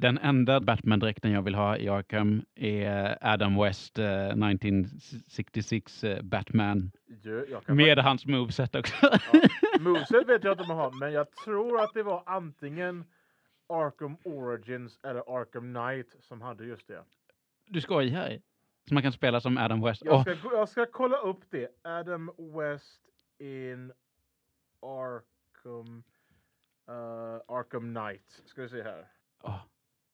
Den enda Batman-dräkten jag vill ha i Arkham är Adam West eh, 1966 eh, Batman. Du, jag kan Med hans moveset också. Ja. Moveset vet jag inte om jag har, men jag tror att det var antingen Arkham Origins eller Arkham Knight som hade just det. Du skojar? Så man kan spela som Adam West? Jag ska, gå- jag ska kolla upp det. Adam West in Arkham eh, Arkham Knight. Ska vi se här.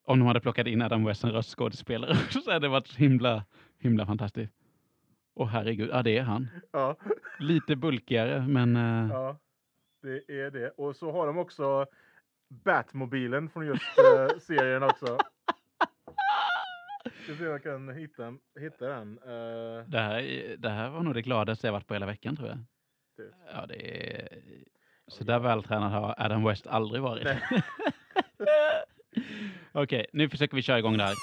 Om de hade plockat in Adam West som röstskådespelare så hade det varit så himla, himla fantastiskt. Åh herregud, ja det är han. Ja, Lite bulkigare men eh, ja, det är det. Och så har de också Batmobilen från just eh, serien också. Ska se om jag kan hitta, hitta den. Eh, det, här, är- det här var nog det gladaste jag varit på hela veckan tror jag. du. Ja, det är... Så där vältränad har Adam West aldrig varit. Okej, nu försöker vi köra igång det här.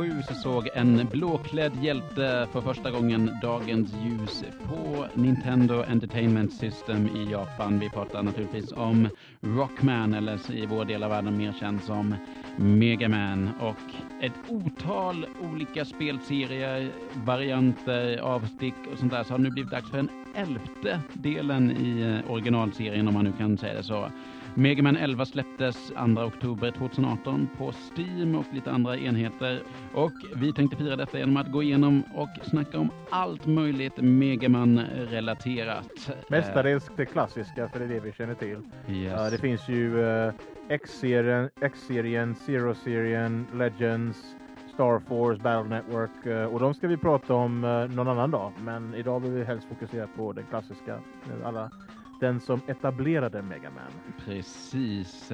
–1987 så såg en blåklädd hjälte för första gången dagens ljus på Nintendo Entertainment System i Japan. Vi pratar naturligtvis om Rockman, eller i vår del av världen mer känd som Mega Man. Och ett otal olika spelserier, varianter, avstick och sånt där. Så har det nu blivit dags för den elfte delen i eh, originalserien, om man nu kan säga det så. Mega Man 11 släpptes 2 oktober 2018 på Steam och lite andra enheter. Och vi tänkte fira detta genom att gå igenom och snacka om allt möjligt Mega Man-relaterat. Mestadels det klassiska, för det är det vi känner till. Eh, yes. Det finns ju eh, X-serien, X-serien, Zero-serien, Legends, Star Force, Battle Network eh, och de ska vi prata om eh, någon annan dag. Men idag vill vi helst fokusera på den klassiska, eh, alla, den som etablerade Mega Man. Precis.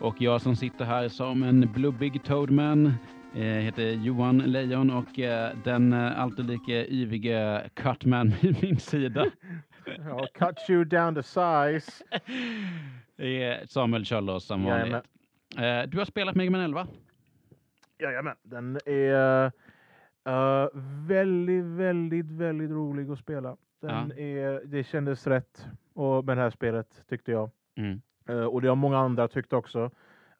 Och jag som sitter här som en blubbig Toadman eh, heter Johan Lejon och eh, den eh, alltid lika yvige Cutman vid min sida Ja, cut you down to size. är Samuel Kjöllås som vanligt. Du har spelat Mega Man 11? Jajamän, den är eh, väldigt, väldigt, väldigt rolig att spela. Den är, det kändes rätt och med det här spelet tyckte jag. Mm. Eh, och det har många andra tyckt också.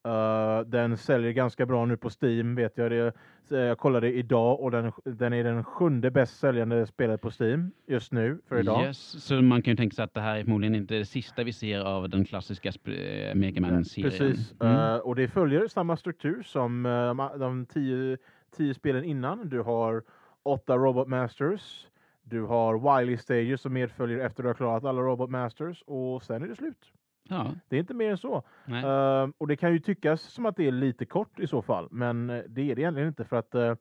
Eh, den säljer ganska bra nu på Steam vet jag. Det, så jag kollade idag och den, den är den sjunde bäst säljande spelet på Steam just nu för idag. Yes, så man kan ju tänka sig att det här är förmodligen inte det sista vi ser av den klassiska eh, Mega Man-serien. Precis, Mm. Eh, och det följer samma struktur som eh, de- de tio, tio spelen innan. Du har åtta Robot Masters, du har Wily Stages som medföljer efter du har klarat alla Robot Masters och sen är det slut. Ja, Det är inte mer än så. Eh, och det kan ju tyckas som att det är lite kort i så fall, men eh, det är det egentligen inte för att eh,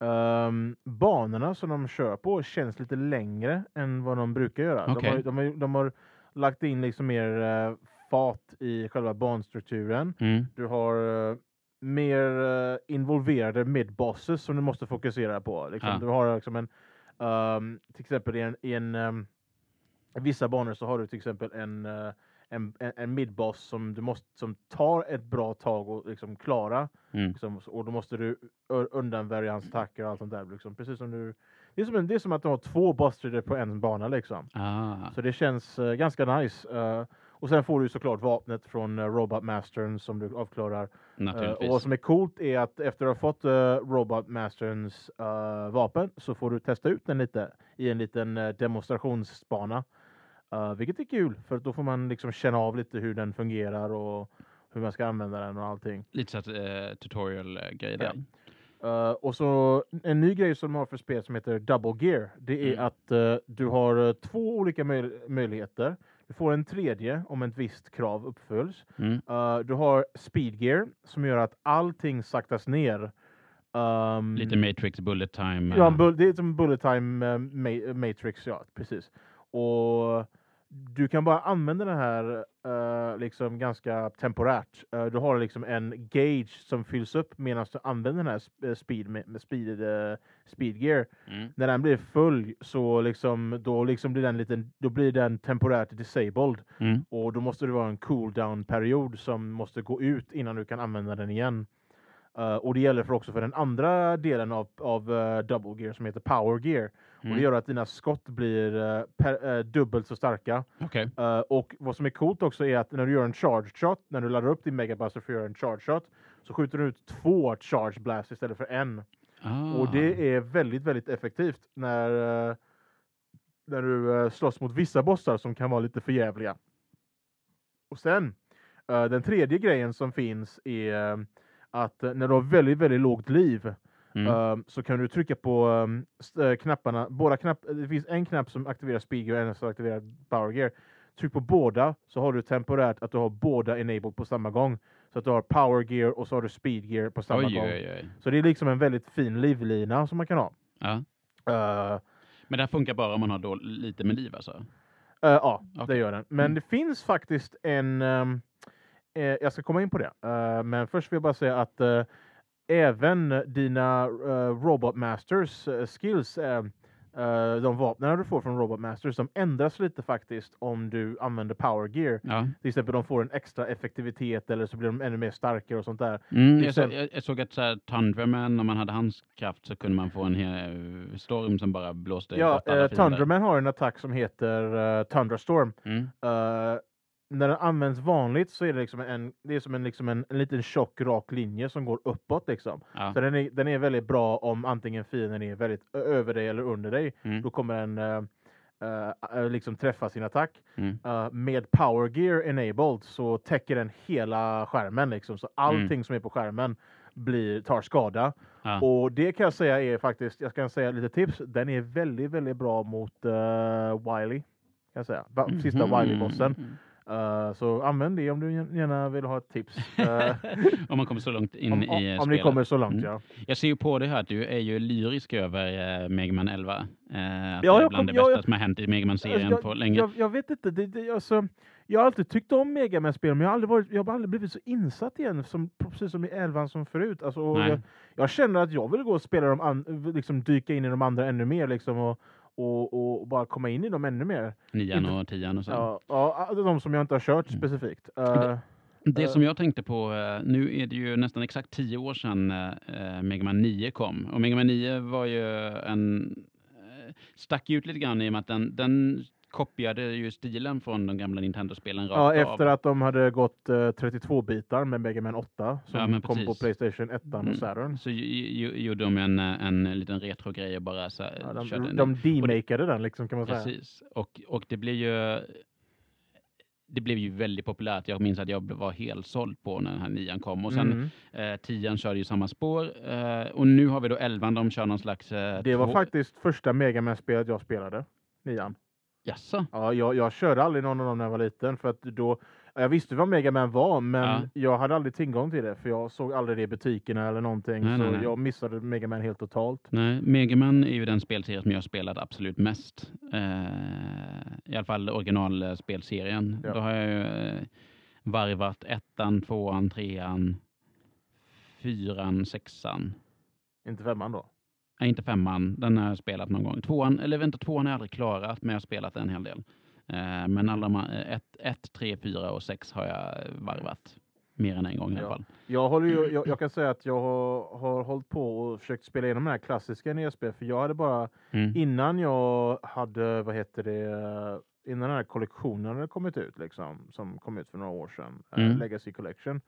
ehm, banorna som de kör på känns lite längre än vad de brukar göra. Okej. De, har, de, har, de har lagt in liksom mer eh, fat i själva banstrukturen. Mm. Du har eh, mer eh, involverade midbosses som du måste fokusera på. Liksom, Ja. Du har liksom en, ehm, till exempel i en, i en i vissa banor så har du till exempel en, eh, en, en, en midboss som, du måste, som tar ett bra tag och liksom klara. Mm. Liksom, och då måste du undanvärja hans attacker och allt sånt där. Liksom. Precis som du, det, är som en, det är som att du har två bossstrider på en bana. Liksom. Ah. Så det känns eh, ganska nice. Eh, och sen får du såklart vapnet från uh, Robot Mastern som du avklarar. Eh, Naturligtvis. och vad som är coolt är att efter att ha fått uh, Robot Masterns eh, vapen så får du testa ut den lite i en liten uh, demonstrationsbana. Uh, vilket är kul för då får man liksom känna av lite hur den fungerar och hur man ska använda den och allting. Lite så att eh, tutorial-grej Ja. Uh, och så en ny grej som de har för spel som heter Double Gear. Det är Mm. att uh, du har uh, två olika möj- möjligheter. Du får en tredje om ett visst krav uppfylls. Mm. Uh, du har Speed Gear som gör att allting saktas ner. Um, Lite Matrix Bullet Time. Ja, eh, det är som Bullet Time eh, ma- Matrix, ja precis. Och du kan bara använda den här eh, liksom ganska temporärt. Eh, du har liksom en gauge som fylls upp medan du använder den här eh, speed, med, speed, eh, speed gear. Mm. När den blir full så liksom, då liksom blir den liten, då blir den temporärt disabled. Mm. Och då måste det vara en cooldown period som måste gå ut innan du kan använda den igen. Eh, och det gäller för också för den andra delen av, av eh, double gear som heter power gear. Och Mm. det gör att dina skott blir eh, per, dubbelt så starka. Eh, och vad som är coolt också är att när du gör en charge shot, när du laddar upp din megabuster för att göra en charge shot, så skjuter du ut två charge blast istället för en. Ah. Och det är väldigt, väldigt effektivt när, när du slåss mot vissa bossar som kan vara lite förjävliga. Och sen, den tredje grejen som finns är att eh, när du har väldigt, väldigt lågt liv Mm. eh, så kan du trycka på um, st- eh, knapparna, båda knapp, det finns en knapp som aktiverar speed gear och en som aktiverar power gear. Tryck på båda så har du temporärt att du har båda enabled på samma gång. Så att du har power gear och så har du speed gear på samma Oj, gång. oj, oj. Så det är liksom en väldigt fin livlina som man kan ha. Ja. Eh, Men det funkar bara om man har då lite med liv alltså? Eh, ja, det Okej. gör den. Men Mm. det finns faktiskt en... ehm, eh, jag ska komma in på det. Eh, men först vill jag bara säga att eh, även dina uh, Robot Masters eh, skills, eh, eh, de vapnen du får från Robot Masters, de ändras lite faktiskt om du använder Power Gear. Ja. Till exempel de får en extra effektivitet eller så blir de ännu mer starkare och sånt där. Mm, jag, så, exempel- jag, jag såg att så här, Thunderman, om man hade hans kraft så kunde man få en hel storm som bara blåste Ja, bort alla uh. Thunderman har en attack som heter uh, Thunderstorm. Mm. Eh, när den används vanligt så är det liksom en, det är som en, liksom en, en liten tjock rak linje som går uppåt. Liksom. Ja. Så den är, den är väldigt bra om antingen fienden är väldigt över dig eller under dig. Mm. Då kommer den eh, eh, liksom träffa sin attack. Mm. Eh, med Power Gear enabled så täcker den hela skärmen. Liksom. Så allting som är på skärmen blir, tar skada. Ja. Och det kan jag säga är faktiskt, jag ska säga lite tips, den är väldigt, väldigt bra mot uh, Wily. Kan jag säga. Sista Mhm. Wily-bossen. Eh, så använd det om du gärna vill ha ett tips. Eh, om man kommer så långt in om, i om, eh, om ni spelet. kommer så långt Mm. ja. Jag ser ju på det här att du är ju lyrisk över eh, Mega Man 11. Eh, att Ja, det är bland kom- det bästa jag- som har hänt i Mega Man-serien jag, på länge. Jag, jag vet inte, det, det, alltså, jag har alltid tyckt om Mega man spel men jag har aldrig, varit, jag har aldrig blivit så insatt igen, som, precis som i 11 som förut. Alltså, jag, jag känner att jag vill gå och spela dem, an, liksom dyka in i de andra ännu mer liksom, och, och, och bara komma in i dem ännu mer. Nian och tian och så. Ja, ja, de som jag inte har kört Mm. specifikt. Det- Eh, Det Eh. som jag tänkte på, eh, nu är det ju nästan exakt tio år sedan eh, Mega Man 9 kom. Och Mega Man 9 var ju en... stack ut lite grann i och med att den, den kopierade ju stilen från de gamla Nintendo-spelen Ja, av. efter att de hade gått eh, 32 bitar med Mega Man 8 som Ja, kom på precis. Playstation 1 Mm. och Saturn. Så gjorde de en, en liten retro-grej och bara så Ja, körde de en- de demakade den liksom kan man säga. Precis. Och, och det blir ju... Det blev ju väldigt populärt. Jag minns att jag var helt såld på när den här nian kom. Och sen Mm. eh, tian körde ju samma spår. Eh, och nu har vi då elvan, de kör någon slags... Eh, Det var två- faktiskt första Mega man spelet jag spelade. Nian. Jaså? Ja, jag, jag körde aldrig någon av dem när jag var liten för att då jag visste vad Mega Man var men Ja. jag hade aldrig tillgång till det för jag såg aldrig det i butikerna eller någonting Nej, så nej, nej. jag missade Mega Man helt totalt. Nej, Mega Man är ju den spelserie som jag spelat absolut mest. Eh, I alla fall originalspelserien. Ja. Då har jag ju eh, varvat ettan, tvåan, trean, fyran, sexan. Inte femman då. Nej, inte femman. Den har jag spelat någon gång. Tvåan, eller vänta, tvåan har jag aldrig klarat, men jag har spelat en hel del. Eh, men alla de här, eh, ett, ett, tre, fyra och sex har jag varvat. Mer än en gång i alla Ja. fall. Jag, håller ju, jag, jag kan säga att jag har, har hållit på och försökt spela igenom den här klassiska NES-spel för jag hade bara Mm. innan jag hade, vad heter det, innan den här kollektionen hade kommit ut liksom, som kom ut för några år sedan, eh, Mm. Legacy Collection,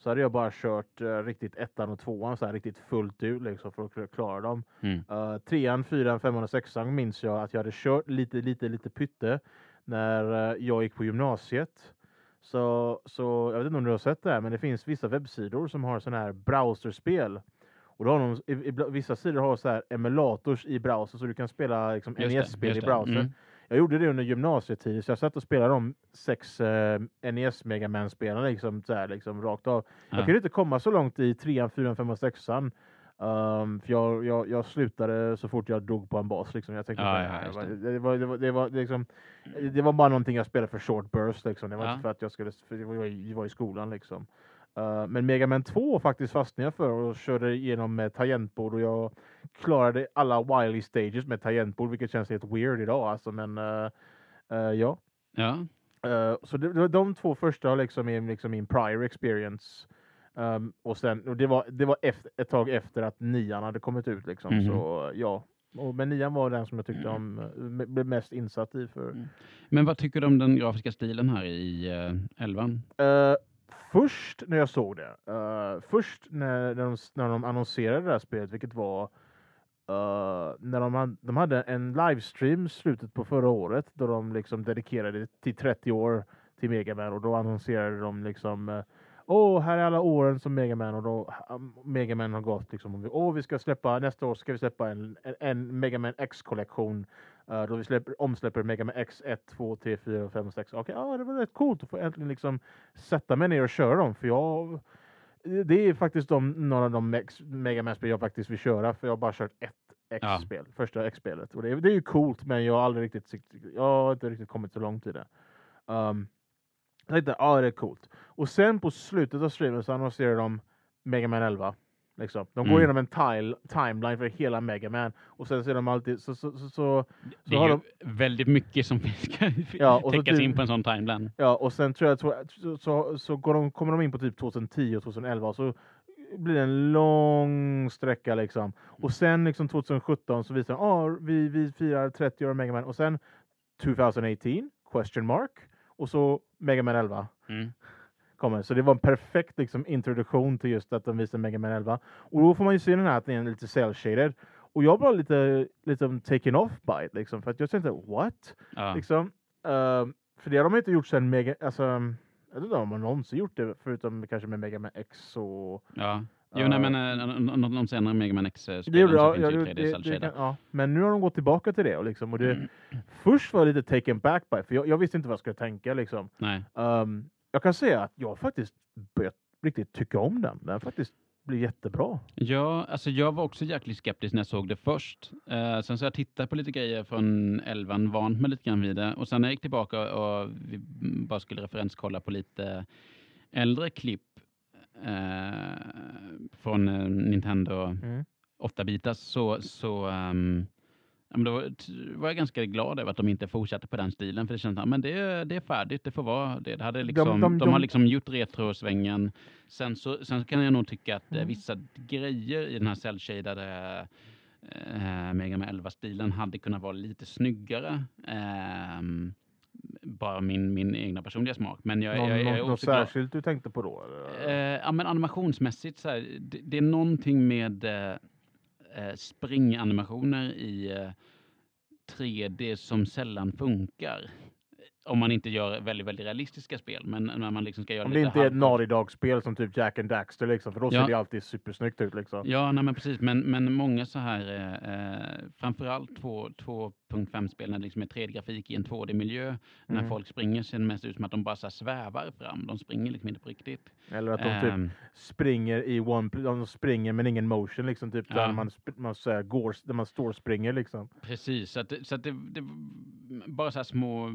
så hade jag bara kört eh, riktigt ettan och tvåan så här riktigt fullt ut liksom för att kla- klara dem. Mm. Uh, trean, fyran, femman och sexan minns jag att jag hade kört lite, lite, lite pytte när eh, jag gick på gymnasiet. Så, så jag vet inte om du har sett det här, men det finns vissa webbsidor som har sådana här browserspel. Och då har de, i, i, vissa sidor har så här emulators i browser så du kan spela liksom, NES-spel i just det. browser. Mm. Jag gjorde det under gymnasietid, så jag satt och spelade de sex eh, NES Mega Man-spelarna liksom, så här, liksom, rakt av. Ja. Jag kunde inte komma så långt i trean, fyran, femman, sexan. Um, för jag, jag, jag slutade så fort jag dog på en bas. Liksom. Jag tänkte Ja, ja, det, det. var, det, var, det, var, det, var, liksom, det var bara någonting jag spelade för short burst. Liksom. Det var Ja. inte för att jag skulle, för det var, det var i skolan liksom. Uh, men Mega Man 2 faktiskt fastnade jag för och körde igenom med tangentbord och jag klarade alla Wily stages med tangentbord vilket känns helt weird idag alltså men uh, uh, ja. Ja, Uh, så det, det de två första liksom min, liksom min prior experience. Um, och sen, och det var, det var efter, ett tag efter att nian hade kommit ut liksom. Mhm. Så ja. Och, men nian var den som jag tyckte om, eh, me- blev mest insatt i för. Mm. Men vad tycker du om den grafiska stilen här i uh, elvan? Eh, först när jag såg det, uh, först när, när, de, när de annonserade det här spelet, vilket var uh, när de, de hade en livestream slutet på förra året då de liksom dedikerade till 30 år till Mega Man och då annonserade de liksom eh, Åh, här är alla åren som Mega Man och då um, Mega Man har gått liksom. och vi- Åh, vi ska släppa nästa år ska vi släppa en, en, en Mega Man X-kollektion Uh, då vi släpper, omsläpper Mega Man X 1, 2, 3, 4, 5 och 6. Okej, ja, det var rätt coolt att få äntligen liksom sätta mig ner och köra dem. För jag, det är faktiskt de, några av de Mega Man-spel jag faktiskt vill köra. För jag har bara kört ett Ja. X-spel, första X-spelet. Och det, är- det är ju coolt, men jag har aldrig riktigt, jag har inte riktigt kommit så långt i det. Um, jag tänkte, ja det är coolt. Och sen på slutet av streamen så annonserar de Mega Man 11. Liksom. De går Mm. igenom en tile, timeline för hela Mega Man. Och sen ser de alltid, så, så, så, så Det är ju väldigt mycket som ska Ja, och täckas typ- in på en sån timeline. Ja, och sen tror jag, så, så, så går de, kommer de in på typ 2010 och 2011 och så blir det en lång sträcka liksom. Och sen liksom 2017 så visar de, ah, vi, vi firar 30 år av Mega Man och sen 2018, question mark, och så Mega Man 11 Mm. Kommer. Så det var en perfekt liksom, introduktion till just att de visar Mega Man 11. Och då får man ju se den här att den är lite cell-shaded. Och jag var lite, lite taken off by it liksom, för att jag tänkte what? Ja. Liksom, ehm, för det har de inte gjort sen Mega, alltså, jag vet inte om de någonsin gjort det förutom kanske med Mega Man X och... ja. Jo, nej, eh, men uh, de, de senare Mega Man X-spelen ja, finns ju det, 3D det, cell det, shaded. kan- ja, men nu har de gått tillbaka till det och liksom, och det, Mm. först var jag lite taken back by för jag, jag visste inte vad jag skulle tänka liksom. Nej. Ehm, jag kan säga att jag faktiskt börjat riktigt tycka om den. Den faktiskt blir jättebra. Ja, alltså jag var också jäkligt skeptisk när jag såg det först. Eh, sen så jag tittat på lite grejer från elvan, vant mig lite grann vid det. Och sen när jag gick tillbaka och vi bara skulle referenskolla på lite äldre klipp eh, från eh, Nintendo Mm. 8-bitars så, så ja, men då var- jag ganska glad över att de inte fortsatte på den stilen. För det som att det, det är färdigt, det får vara det. det hade liksom, de, de- har de- liksom gjort retrosvängen. Sen så, sen så kan jag nog tycka att eh, Mm. vissa grejer i den här cell-shadade eh, Mega Man 11-stilen hade kunnat vara lite snyggare. Ehm, bara min, min egna personliga smak. Men jag, Någon, jag, jag är något särskilt du tänkte på då? Eh, ja, men animationsmässigt så här, det, det är någonting med eh, eh, springanimationer i eh, 3D som sällan funkar. Om man inte gör väldigt, väldigt realistiska spel, men när man liksom ska göra Om det inte är ett Naughty Dog-spel som typ Jack and Daxter liksom, för då Ja. ser det alltid supersnyggt ut liksom. Ja, nej, men precis. Men, men många så här, eh, eh, framförallt två- 2.5-spel när det liksom är 3D-grafik i en 2D-miljö. När Mm. folk springer ser det mest ut som att de bara så svävar fram. De springer liksom inte på riktigt. Eller att de typ Ehm, springer i one, de springer men ingen motion liksom, typ Ja. där man, man, så här, går, där man står och springer liksom. Precis, så att, så att det, det bara så här små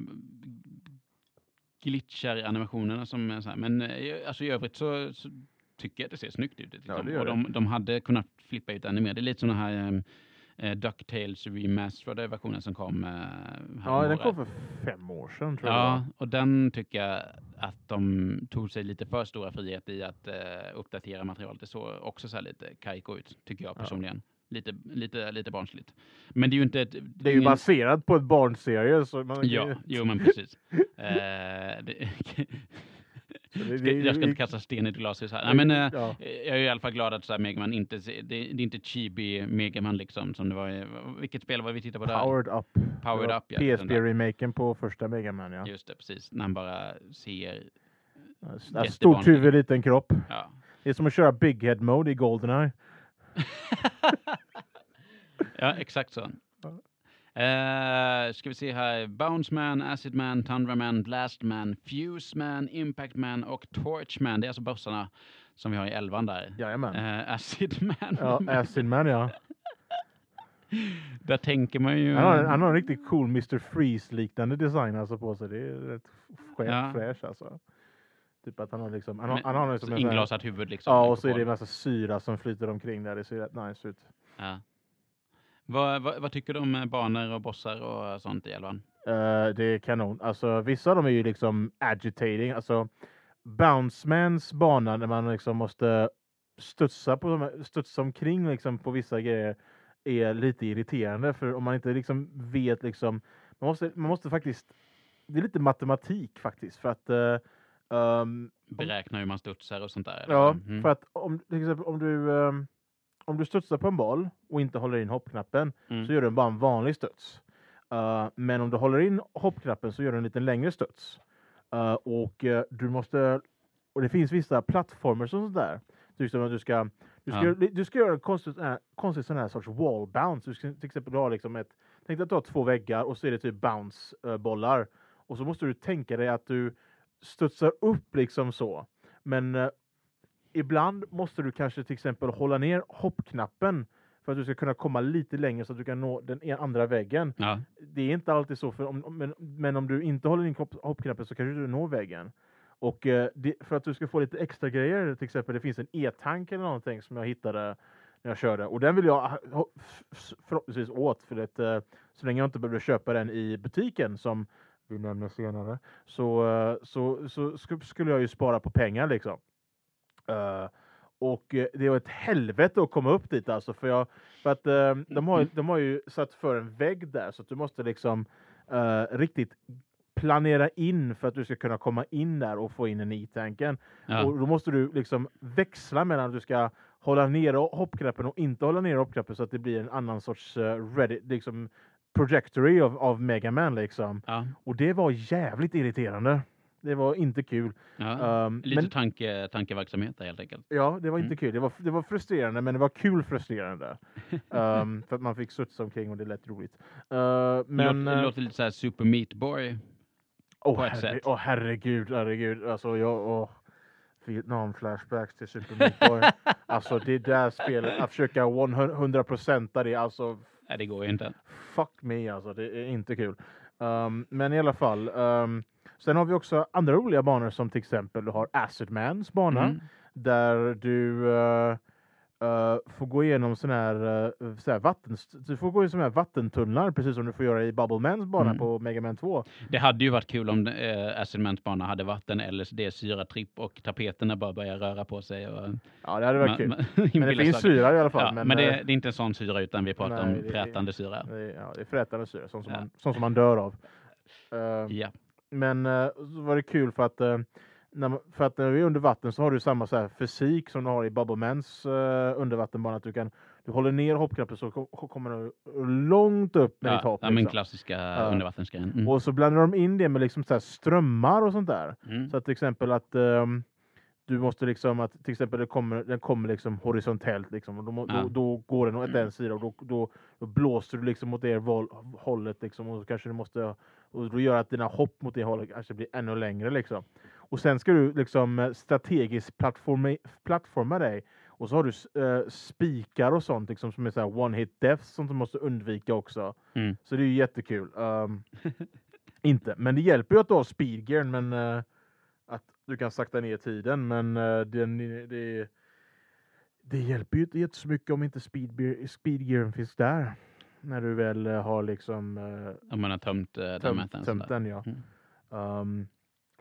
glitchar i animationerna som är så här. Men eh, alltså i övrigt så, så tycker jag att det ser snyggt ut. Liksom. det gör och de, de hade kunnat flippa ut ännu mer. Det är lite sådana här um, eh, Ducktails remasterade versionen som kom. eh, Ja, den kom för fem år sedan tror jag. det var. Ja, och den tycker jag att de tog sig lite för stora frihet i att eh, uppdatera materialet. Det såg också så här lite kajko ut, tycker jag Ja. Lite, lite, lite barnsligt. Men det är ju inte ett... Det är ju ingen- baserat på ett barnserie. Så man, Ja, jo men precis. eh, det, jag ska inte kasta sten i glashus här. Nej, men, eh, ja. jag är i alla fall glad att så här, Megaman inte, det, det är inte chibi Megaman liksom som det var vilket spel var vi tittade på där? Powered Up. Powered Up, ja. PSP-remaken på första Mega Man ja. Just det, precis. När han bara ser, Ja, Stort huvud, liten kropp. ja. Det är som att köra Big Head Mode i Goldeneye. ja, exakt så. Uh, ska vi se här. Bounce Man, Acid Man, Tundra Man, Blast Man, Fuse Man, Impact Man och Torch Man. Det är alltså bossarna som vi har i elvan där. Jajamän. Eh, Acid Man. Ja, Acid Man ja. Där tänker man ju... Han har, han har en riktigt cool Mr. Freeze-liknande design alltså på sig. Det är rätt frä, Ja. fräsch alltså. Typ att han har liksom... Han Men- han har liksom sån här- Inglasat huvud liksom. Ja, och så är det en massa syra som flyter omkring där. Det ser rätt nice ut. Ja. Vad, vad, vad tycker du om eh, banor och bossar och sånt i elvan? Eh, det är kanon. Alltså vissa av dem är ju liksom agitating. Alltså Bouncemans bana när man liksom måste studsa, på studsa omkring liksom på vissa grejer är lite irriterande för om man inte liksom vet liksom man måste, man måste faktiskt det är lite matematik faktiskt för att eh, ehm, Beräkna hur man studsar och sånt där? eller? Ja, Mm. för att om, till exempel, om du ehm, om du studsar på en boll och inte håller in hoppknappen Mm. så gör du bara en vanlig studs. Eh, men om du håller in hoppknappen så gör du en lite längre studs. Eh, och eh, du måste och det finns vissa plattformar som sånt där. Till exempel att du ska du ska, Ja. du ska göra en konstig, sån här- konstig sån här sorts wall bounce. Du ska till exempel ha liksom ett Tänk dig att du har två väggar och så är det typ bounce eh, bollar och så måste du tänka dig att du studsar upp liksom så. Men eh, ibland måste du kanske till exempel hålla ner hoppknappen för att du ska kunna komma lite längre så att du kan nå den e- andra väggen. Ja. Det är inte alltid så, för om, men, men om du inte håller in hopp, hoppknappen så kanske du når väggen. Och eh, det, för att du ska få lite extra grejer, till exempel det finns en e-tank eller någonting som jag hittade när jag körde och den vill jag förhoppningsvis åt för att eh, så länge jag inte behöver köpa den i butiken som vi nämner senare så, eh, så, så sk- skulle jag ju spara på pengar liksom. Eh, och eh, det var ett helvete att komma upp dit alltså. För, jag, för att de, har, ju- de har ju satt för en vägg där så att du måste liksom eh, riktigt planera in för att du ska kunna komma in där och få in en i tanken. Ja. Och då måste du liksom växla mellan att du ska hålla ner hoppknappen och inte hålla ner hoppknappen så att det blir en annan sorts uh, ready, liksom trajectory av, av Mega Man liksom. Ja. Och det var jävligt irriterande. Det var inte kul. Ja. Um, Lite men, tanke, tankeverksamhet där helt enkelt. ja, det var inte Mm. kul. Det var, det var frustrerande, men det var kul frustrerande. um, för att man fick studsa omkring och det lät roligt. Uh, men... Det eh, låter lite så här Super Meat Boy. Åh ett herre, åh, herregud, herregud. Alltså jag... Åh. Vietnam-flashbacks till Super Meat Boy. alltså det där spelet, att försöka 100% det, alltså Nej, det går ju inte. fuck me alltså. Det är inte kul. Um, men i alla fall. Um, sen har vi också andra roliga banor som till exempel du har Acid Mans bana. Mm. Där du eh, eh, får gå igenom sån här, uh, så här vatten, du får gå i såna här vattentunnlar precis som du får göra i Bubble Mans bana Mm. på Mega Man 2. Det hade ju varit kul om äh, Acid Mans bana hade varit en LSD-syratripp och tapeterna bara börjar röra på sig. Och, Ja, det hade varit kul. men det finns syra i alla fall. Ja, men men det, eh, det är inte en sån syra utan vi pratar Nej, om frätande syra. det, ja, det är frätande syra, sånt som, Ja. man, sånt som man dör av. Eh, Ja. Men eh, så var det kul för att eh, när, för att när vi är under vatten så har du samma så fysik som du har i Bubble Mans uh, undervattenbana. Att du, kan, du håller ner hoppknappen så ko- kommer du långt upp med ditt Ja, hopp. ja, men liksom. klassiska Ja. undervattensgrejen. Mm. Och så blandar de in det med liksom så strömmar och sånt där. Mm. Så att till exempel att ehm, du måste liksom att till exempel det kommer, den kommer liksom horisontellt liksom och då, Ja. då, då går den åt Mm. en sida och då, då, då blåser du liksom åt det hållet liksom och så kanske du måste och då gör att dina hopp mot det hållet kanske blir ännu längre liksom. Och sen ska du liksom eh, strategiskt plattforma, plattforma dig och så har du eh, spikar och sånt liksom som är så här one hit death som du måste undvika också. Mm. Så det är ju jättekul. Ehm, inte, men det hjälper ju att du har speedgear, men eh, att du kan sakta ner tiden. Men uh, den, det, det hjälper ju inte jättemycket om inte speedgear, finns där. När du väl eh, har liksom eh, Om man har tömt den tömt, mätaren. tömt den. Ja. Mm. Ehm,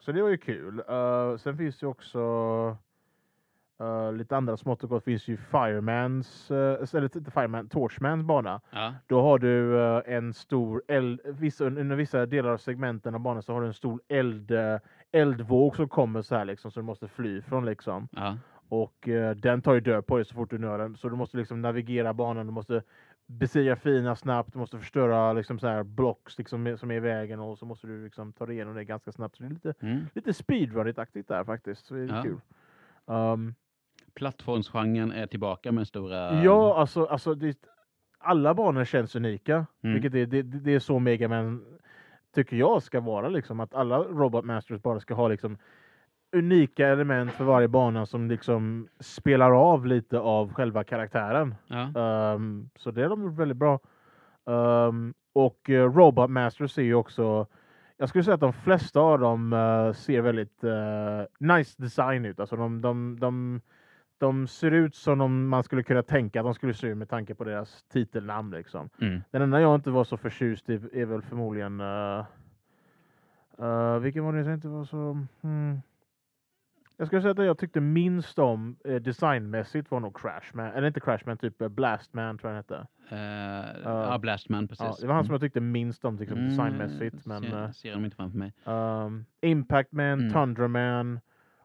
så det var ju kul. Eh, sen finns det också eh, lite andra smått och gott. finns ju Firemans, uh, eller inte Fireman, Torchmans bana. Ja. Då har du en stor eld, vissa, under vissa delar av segmenten av banan så har du en stor eld, eldvåg som kommer så här liksom, så du måste fly från liksom. Ja. Och den tar ju död på dig så fort du når den. Så du måste liksom navigera banan, du måste besegra fiender snabbt, du måste förstöra liksom så här blocks liksom, som är i vägen och så måste du liksom ta dig igenom det ganska snabbt. Så det är lite, Mm. lite speedrunigt-aktigt där faktiskt. Så det är Ja. kul. Um, Plattformsgenren är tillbaka med stora... Ja, alltså, alltså det, alla banor känns unika. Mm. Vilket är, det det är så Mega Man tycker jag ska vara. Liksom, att alla Robot Masters bara ska ha liksom unika element för varje bana som liksom spelar av lite av själva karaktären. Ja. Um, så det har de gjort väldigt bra. Um, och uh, Robot Masters ser ju också jag skulle säga att de flesta av dem uh, ser väldigt uh, nice design ut. Alltså de, de, de, de ser ut som de, man skulle kunna tänka att de skulle se ut med tanke på deras titelnamn. Liksom. Mm. Den enda jag inte var så förtjust i är väl förmodligen... Vilken var det jag inte var så... Hmm. Jag skulle säga att det jag tyckte minst om eh, designmässigt var nog Crashman. Eller inte Crashman, typ eh, Blastman tror jag den hette. Uh, Ja. ja, Blastman, precis. Ja, det var han som jag tyckte minst om liksom, Mm, designmässigt. Men, ser, eh, ser inte framför mig. Um, Impact Man, Mm. Thunderman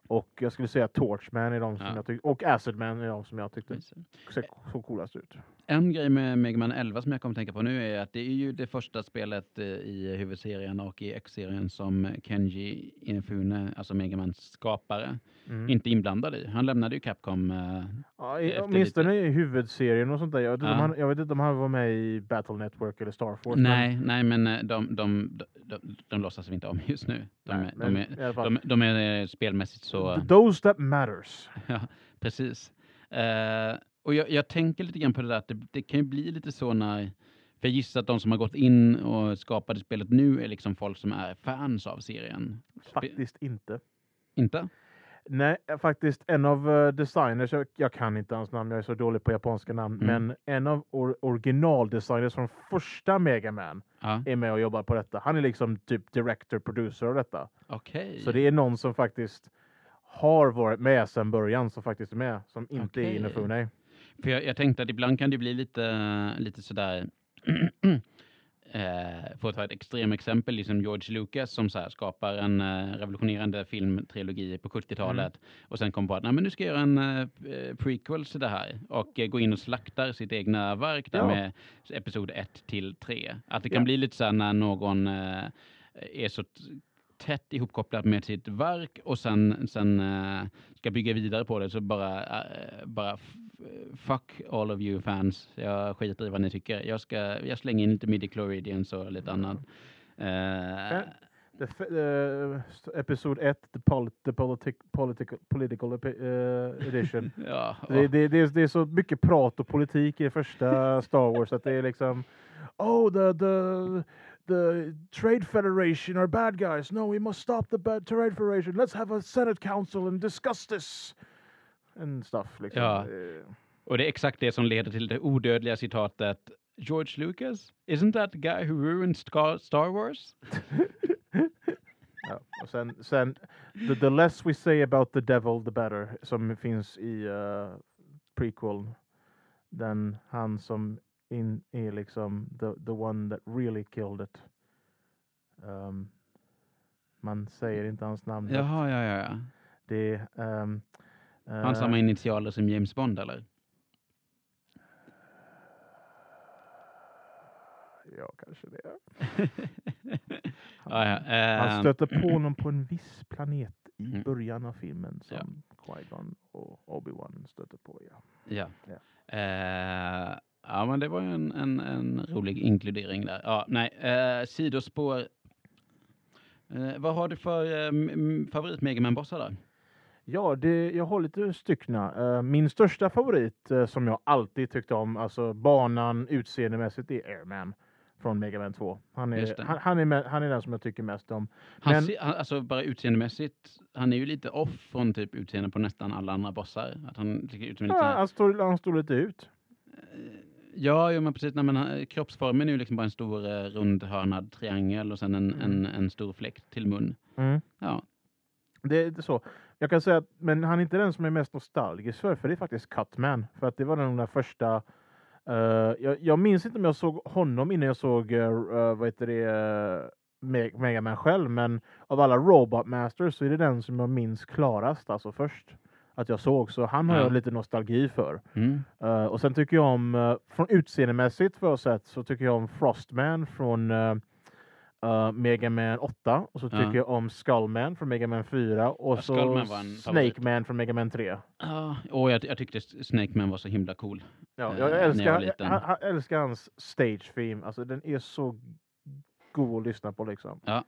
och jag skulle säga Torchman är de som Ja. jag tyckte, och Acid Man är de som jag tyckte såg så coolast ut. En grej med Mega Man 11 som jag kommer att tänka på nu är att det är ju det första spelet eh, i huvudserien och i X-serien som Kenji Inafune, alltså Mega Mans skapare, Mm. inte inblandad i. Han lämnade ju Capcom. eh, Ja, i- åtminstone i huvudserien och sånt där. Jag vet, Ja. han, jag vet inte om han var med i Battle Network eller Star Force. nej, nej, men eh, de, de, de, de, de låtsas vi inte om just nu. De, Nej, men de, är, de, de är spelmässigt så... The- Those that matters. Ja, precis. Eh, och jag, jag tänker lite grann på det där att det, det kan ju bli lite så när... För jag gissar att de som har gått in och skapade spelet nu är liksom folk som är fans av serien. Faktiskt inte. Inte? Nej, eh, faktiskt en av uh, designers, jag, kan inte hans namn, jag är så dålig på japanska namn, Mm. men en av or, originaldesigners från första Mega Man Ja, är med och jobbar på detta. Han är liksom typ director, producer av detta. okej. Så det är någon som faktiskt har varit med sedan början som faktiskt är med, som inte Okej. är Inafune. För jag, jag tänkte att ibland kan det bli lite, lite sådär... Eh, för att ta ett extremexempel, liksom George Lucas som så här skapar en eh, revolutionerande filmtrilogi på 70-talet och sen kommer på att Nej, men nu ska jag göra en eh, prequel till det här och eh, gå in och slaktar sitt egna verk där Ja. med episod 1 till 3. Att det kan Ja. bli lite så här när någon eh, är så tätt ihopkopplad med sitt verk och sen, sen eh, ska bygga vidare på det så bara, eh, bara fuck all of you fans. Jag skiter i vad ni tycker. Jag, ska, jag slänger in lite midi-chloridians och lite annat. Eh, f- uh, episod 1, the, pol the politic political, political eh, edition. ja, Det, det, det, är, det är så mycket prat och politik i första Star Wars att det är liksom Oh, the, the, the Trade Federation are bad guys. No, we must stop the bad Trade Federation. Let's have a Senate Council and discuss this. And stuff. Liksom. Ja. Eh, och det är exakt det som leder till det odödliga citatet George Lucas, isn't that the guy who ruined Star, Star Wars? ja. Och sen, sen the, the less we say about the devil the better. Som finns i uh, prequel. Den han som in, är liksom the, the one that really killed it. Um, man säger inte hans namn. Jaha, ja, ja, ja. Det. Um, Han har samma initialer som James Bond, eller? Ja, kanske det. ja, ja. Han ehm, stöter på honom på en viss planet i Mm. början av filmen som Ja. Qui-Gon och Obi-Wan stöter på. Ja. Ja. Ja. Eh, ja, men det var ju en, en, en rolig inkludering där. Ja, nej, eh, sidospår. Eh, vad har du för eh, favorit Megaman-bossar där? Ja, det, jag har lite styckna. Eh, min största favorit eh, som jag alltid tyckte om, alltså banan utseendemässigt, är Airman från Mega Man 2. Han är, han, han, är med, han är den som jag tycker mest om. Han, Men- ser, han, alltså bara utseendemässigt, han är ju lite off från typ utseende på nästan alla andra bossar. Att han lite Ja, här- han, står, han står lite ut. Ja, jo, men precis. Nej, men, han- kroppsformen är ju liksom bara en stor eh, rundhörnad triangel och sen en, Mm. en, en stor fläkt till mun. Mm. Ja, Det är inte så. Jag kan säga att men han är inte den som är mest nostalgisk för, för det är faktiskt Cutman. För att det var den där första... eh, jag, jag minns inte om jag såg honom innan jag såg uh, vad heter det, uh, Me- Mega Man själv, men av alla Robot Masters så är det den som jag minns klarast, alltså först. Att jag såg, så han har Ja. jag lite nostalgi för. mm. Eh, och sen tycker jag om, uh, från utseendemässigt för sett, så tycker jag om Frostman från uh, uh, Mega Man 8. Och så tycker jag om Skullman från Mega Man 4. Och Ja, så. Snake Man från Mega Man 3. Ja, och jag, jag tyckte Snake Man var så himla cool. Ja, jag, jag älskar, jag, jag, jag älskar hans stage theme. Alltså den är så god att lyssna på liksom. Ja.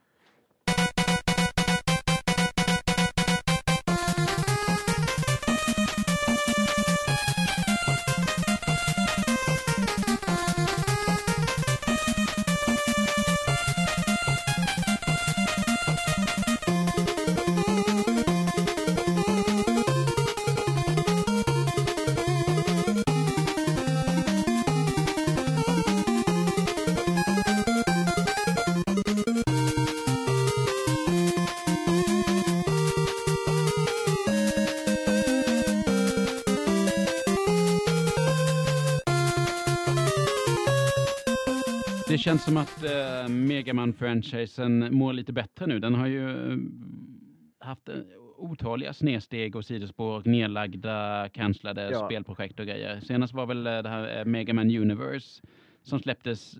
Känns som att uh, Megaman-franchisen mår lite bättre nu. Den har ju uh, haft uh, otaliga snedsteg och sidospår nedlagda, cancellade ja. spelprojekt och grejer. Senast var väl det här Megaman Universe som släpptes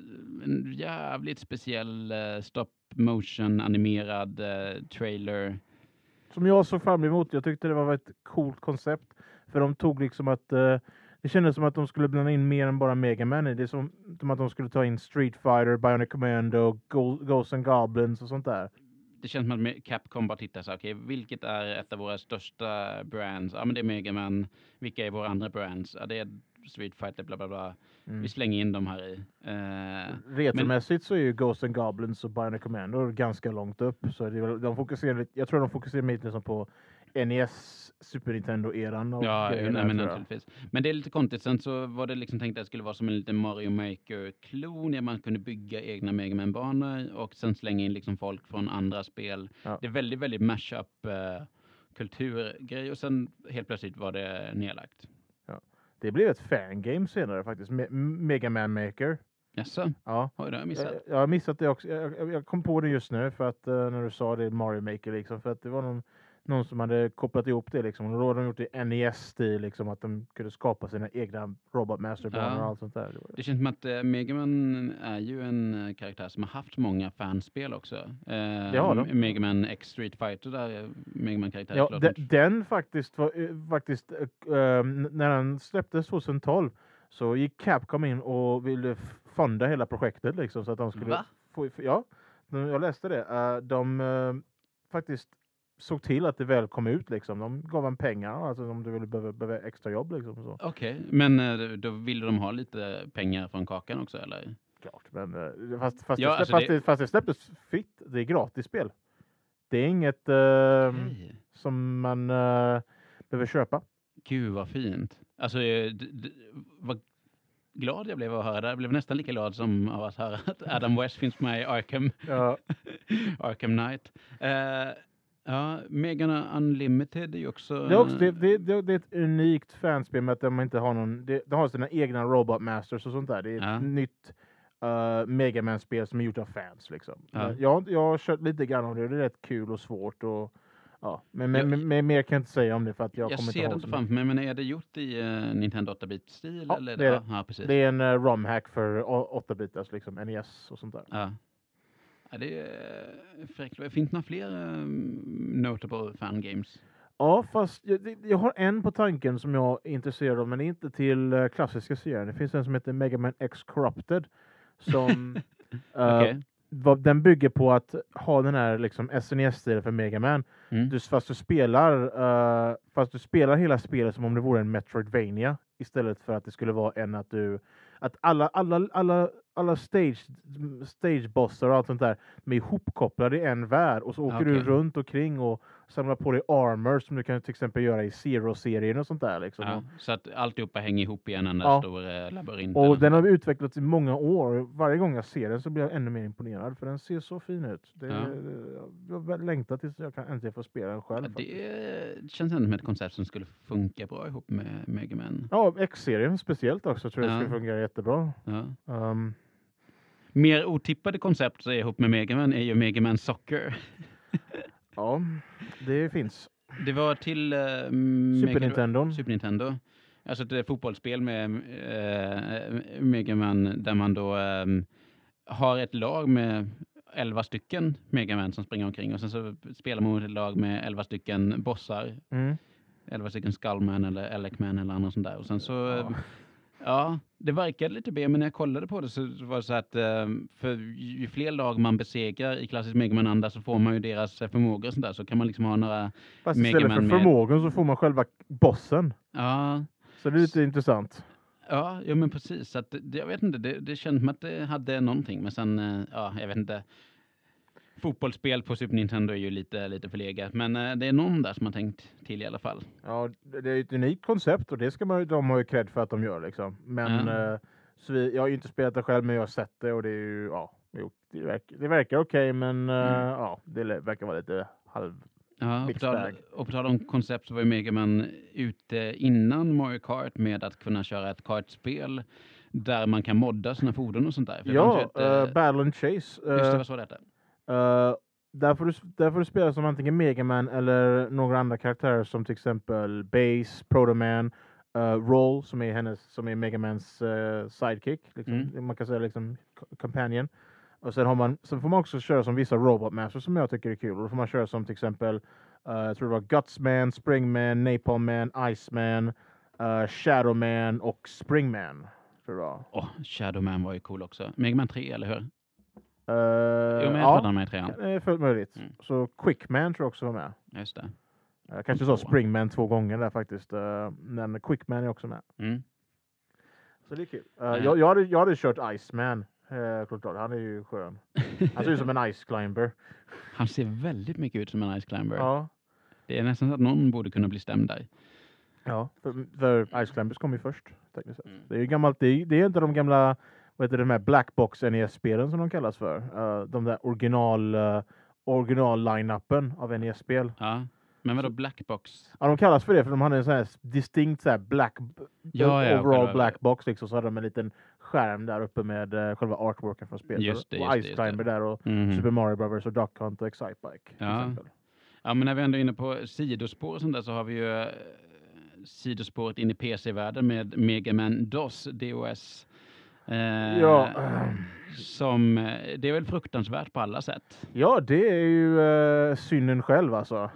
en jävligt speciell stop motion animerad trailer. Som jag såg fram emot. Jag tyckte det var ett coolt koncept. För de tog liksom att det kändes som att de skulle blanda in mer än bara Mega Man Det är som, som att de skulle ta in Street Fighter, Bionic Commando, Ghosts and Goblins och sånt där. Det känns som att Capcom bara tittar så okej, okay, vilket är ett av våra största brands? Ja, men det är Mega Man. Vilka är våra andra brands? Ja, det är Street Fighter, bla bla bla. Mm. Vi slänger in dem här i. Uh, Retromässigt men... så är ju Ghosts and Goblins och Bionic Commando ganska långt upp. Så det, de fokuserar, jag tror de fokuserar mer liksom på NES, Super Nintendo-eran. Ja, nej, men naturligtvis. Men det är lite konstigt. Sen så var det liksom tänkt att det skulle vara som en liten Mario Maker-klon där man kunde bygga egna Mega man banor och sen slänga in liksom folk från andra spel. Ja. Det är väldigt, väldigt mashup uh, kulturgrej och sen helt plötsligt var det nedlagt. Ja. Det blev ett fangame senare faktiskt, Me Mega Man Maker. Jaså? Ja. Har du missat? Jag, jag har missat det också. Jag, jag, kom på det just nu för att uh, när du sa det Mario Maker liksom, för att det var någon någon som hade kopplat ihop det liksom. Och då hade de gjort det i NES-stil liksom, att de kunde skapa sina egna Robot Master-banor ja. och allt sånt där. Det känns som att uh, Megaman är ju en uh, karaktär som har haft många fanspel också. Uh, ja, de. Megaman X Street Fighter där, Megaman-karaktär. Ja, de, den faktiskt, var, uh, faktiskt när den släpptes 2012 så gick Capcom in och ville fonda hela projektet liksom så att de skulle få, ja, jag läste det. de faktiskt såg till att det väl kom ut liksom. De gav en pengar alltså om du ville behöva, behöva extra jobb liksom. Okej, okay. men eh, då ville de ha lite pengar från kakan också eller? Klart, men eh, fast, fast, ja, det, alltså fast, det... fast det släpptes fritt. Det är gratis spel. Det är inget uh, ehm, okay. som man uh, behöver köpa. Gud vad fint. Alltså, vad glad jag blev att höra det. Jag blev nästan lika glad som av att höra att Adam West finns med i Arkham, ja. Arkham Knight. Uh, Ja, Megana Unlimited är ju också... Det är, också, det, det, det, är ett unikt fanspel med att de inte har någon... De, de har sina egna Robot Masters och sånt där. Det är ja. ett nytt uh, Megaman-spel som är gjort av fans. Liksom. Ja. Jag, jag har kört lite grann om det det är rätt kul och svårt. Och, ja. Men, men, jag, men, mer kan jag inte säga om det för att jag, jag kommer ser det inte framför mig, men är det gjort i uh, Nintendo 8-bit-stil? Ja, det är. Ja, precis. det är en uh, ROM-hack för 8-bitars, liksom, NES och sånt där. Ja. Ja, det är fräckt. Finns det några fler um, notable fangames? Ja, fast jag, jag, har en på tanken som jag är intresserad av, men inte till uh, klassiska serien. Det finns en som heter Mega Man X Corrupted. Som, uh, okay. vad, den bygger på att ha den här liksom, SNES-stilen för Mega Man. Mm. Du, fast, du spelar, uh, fast du spelar hela spelet som om det vore en Metroidvania istället för att det skulle vara en att du att alla, alla, alla alla stage, stagebossar och allt sånt där, de är ihopkopplade i en värld och så åker okay. du runt omkring och samlar på dig armor som du kan till exempel göra i Zero-serien och sånt där. Liksom. Ja, så att alltihopa hänger ihop i en enda ja. stor eh, labyrint. Och den har utvecklats i många år. Varje gång jag ser den så blir jag ännu mer imponerad för den ser så fin ut. Det, ja. Jag längtar tills jag kan äntligen få spela den själv. Ja, det känns ändå som ett koncept som skulle funka bra ihop med Mega Man. Ja, X-serien speciellt också tror jag skulle fungera jättebra. Um, Mer otippade koncept ihop med Megaman är ju Megaman Soccer. ja, det finns. Det var till uh, Super, Nintendo. Super Nintendo. Alltså ett fotbollsspel med uh, Megaman där man då um, har ett lag med elva stycken Megaman som springer omkring och sen så spelar man mot ett lag med elva stycken bossar. Mm. 11 stycken Skullman eller Elecman eller andra sånt där. Och sen så ja. Ja, det verkade lite B, men när jag kollade på det så var det så att eh, för ju fler lag man besegrar i klassisk Megaman anda så får man ju deras förmågor och sånt där. Så kan man liksom ha några Fast istället för förmågan så får man själva bossen. Ja. Så det är lite intressant. Ja, ja men precis. Så att, jag vet inte, det, det känns som att det hade någonting. Men sen, eh, ja, jag vet inte fotbollsspel på Super Nintendo är ju lite, lite förlegat. Men eh, det är någon där som har tänkt till i alla fall. Ja, det är ett unikt koncept och det ska man, de ha ju cred för att de gör liksom. Men ja. eh, vi, jag har ju inte spelat det själv men jag har sett det och det är ju, ja, det verkar, det verkar okej okay, men eh, mm. ja, det verkar vara lite halv Ja, och på, tal, och på tal om koncept så var ju Megaman ute innan Mario Kart med att kunna köra ett kartspel där man kan modda sina fordon och sånt där. För Ja, ett, uh, Battle and Chase. just det var så det hette. Uh, där, får du, där får du spela som antingen Megaman eller några andra karaktärer som till exempel Base, Protoman, uh, Roll som är hennes, som är Megamans uh, sidekick. Liksom. Mm. Man kan säga liksom co- companion. Och sen, har man, sen får man också köra som vissa Robot Masters som jag tycker är kul. Då får man köra som till exempel, uh, jag tror det var Gutsman, Springman, Napalm Man, Iceman, uh, Shadowman och Springman. Tror jag. Åh, Shadowman var ju cool också. Mega Man 3, eller hur? Uh, jo, men jag ja, tror han med i trean. det är fullt möjligt. Mm. Så Quickman tror jag också var med. Just det. Jag kanske sa. Springman två gånger där faktiskt. Uh, men Quickman är också med. Mm. Så det är kul. Eh. jag, jag, hade, jag hade kört Iceman. Klart, han är ju skön. Han ser ut som en Ice Climber. Han ser väldigt mycket ut som en Ice Climber. Ja. Det är nästan så att någon borde kunna bli stämd där. Ja, för, för Ice Climbers kom ju först. Tekniskt sett. Mm. Det är ju gammalt, det är, det är inte de gamla, vad heter det, de här Blackbox NES-spelen som de kallas för. Uh, de där original, uh, original-line-upen av NES-spel. Ja. Men vadå Blackbox? Ja, de kallas för det för de hade en sån här distinkt så här black, Ja, ja, overall själva- black box liksom. Så hade de en liten skärm där uppe med uh, själva artworken från spelet. Just det, och just det, Ice Climber där och Mhm. Super Mario Brothers och Duck Hunt och Excitebike. Ja. Ja, men när vi ändå är inne på sidospår och sånt där så har vi ju eh, sidospåret in i PC-världen med Mega Man DOS, DOS. Eh, Ja, Som, eh, det är väl fruktansvärt på alla sätt. ja, det är ju uh, synden själv alltså.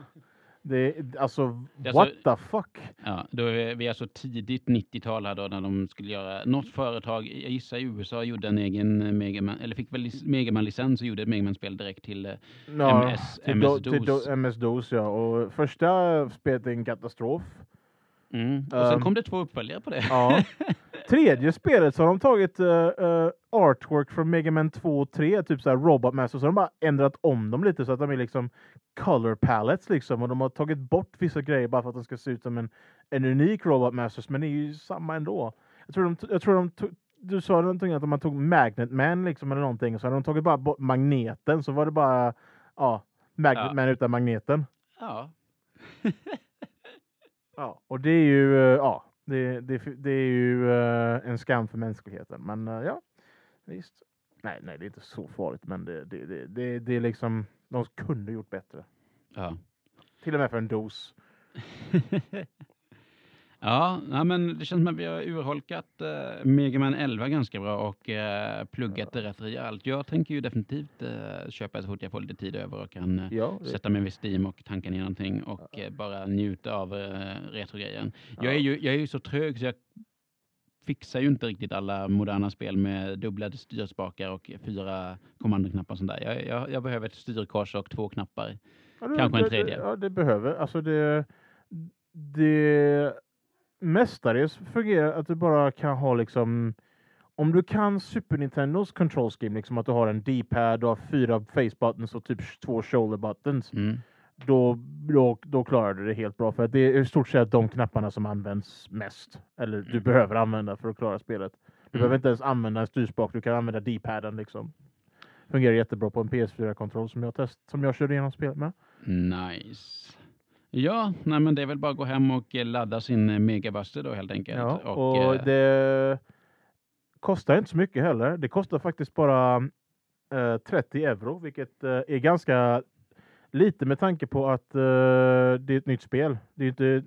Det, alltså, Det är what alltså- the fuck? Ja, då är vi är så tidigt 90-tal här då när de skulle göra, något företag, jag gissar i USA, gjorde en egen Megaman, eller fick väl Megaman-licens och gjorde ett Megaman-spel direkt till eh, Ja, MS MS-DOS. do- MS-DOS ja. Och första spelet är en katastrof. mm. Och sen Um, kom det två uppföljare på det. Ja. Tredje spelet så har de tagit uh, uh, artwork från Mega Man 2 och 3, typ såhär Robot Master, så har de bara ändrat om dem lite så att de är liksom color palettes liksom. Och de har tagit bort vissa grejer bara för att de ska se ut som en, en unik Robot Masters, men det är ju samma ändå. Jag tror de, jag tror de tog, du sa någonting att man tog Magnet Man liksom eller någonting, så hade de tagit bara bort magneten, så var det bara ja, Magnet Ja. Man utan magneten. Ja. Ja, och det är ju, eh, ja, det, det, det är ju eh, en skam för mänskligheten. Men eh, ja, visst. Nej, nej, det är inte så farligt, men det, det, det, det, det är liksom, de kunde gjort bättre. ja. Till och med för en dos. ja, nej, men det känns som att vi har urholkat uh, Mega Man 11 ganska bra och eh, pluggat det rätt rejält. Jag tänker ju definitivt eh, köpa så fort jag får lite tid över och kan eh, Ja, det, sätta mig vid Steam och tanka ner någonting och eh, bara njuta av uh, retrogrejen. Jag, Ja. är ju, jag är ju så trög så jag fixar ju inte riktigt alla moderna spel med dubbla styrspakar och fyra kommandoknappar och sånt där. Jag, jag, jag behöver ett styrkors och två knappar. ja, det, kanske en det- tredje. Det, ja, det behöver. Alltså det, det mestadels fungerar att du bara kan ha liksom om du kan Super Nintendos control scheme, liksom att du har en D-pad, du har fyra face buttons och typ två shoulder buttons. Mm. då, då, då klarar du det helt bra. För att det är i stort sett de knapparna som används mest. Eller du Mm. behöver använda för att klara spelet. Du Mm. behöver inte ens använda en styrspak, du kan använda D-paden liksom. Fungerar jättebra på en PS4-kontroll som jag test, som jag körde igenom spelet med. Nice. Ja, nej, men det är väl bara att gå hem och eh, ladda sin eh, Megabuster då helt enkelt. Ja, och, och eh, det kostar inte så mycket heller. Det kostar faktiskt bara eh, 30 euro, vilket eh, är ganska lite med tanke på att det är ett nytt spel. Det är inte,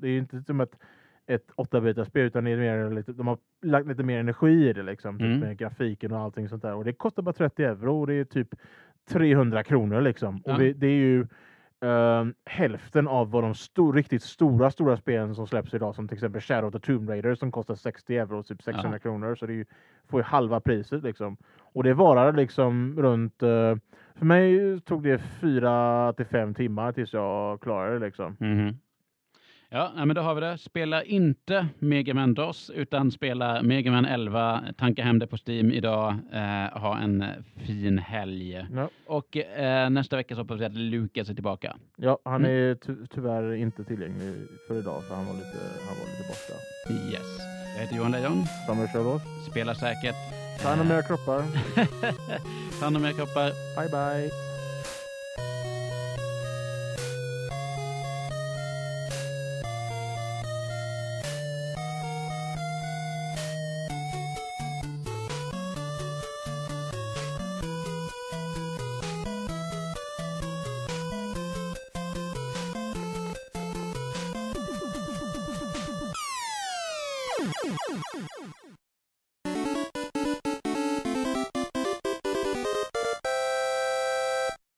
det är inte som ett, ett 8 spel utan det är mer lite, de har lagt lite mer energi i det liksom, typ Mm. med grafiken och allting sånt där. Och det kostar bara 30 euro och det är typ 300 kronor liksom. Ja. Och vi, det är ju eh, hälften av vad de sto- riktigt stora, stora spelen som släpps idag, som till exempel Shadow of the Tomb Raider som kostar 60 euro, typ 600 kronor. Så det är ju, får ju halva priset liksom. Och det varar liksom runt, eh, för mig tog det fyra till fem timmar tills jag klarade det liksom. mhm. Ja, men då har vi det. Spela inte Mega Man DOS utan spela Mega Man 11. Tanka hem det på Steam idag. Eh, ha en eh, fin helg. Ja, Och eh, nästa vecka så hoppas vi att Lukas är tillbaka. ja han Mm. är ty- tyvärr inte tillgänglig för idag för han var lite, han var lite borta. Yes. Jag heter Johan Lejon. Samuel Charlotte, Spela säkert. ta hand om era kroppar. Ta hand om era kroppar. Bye bye!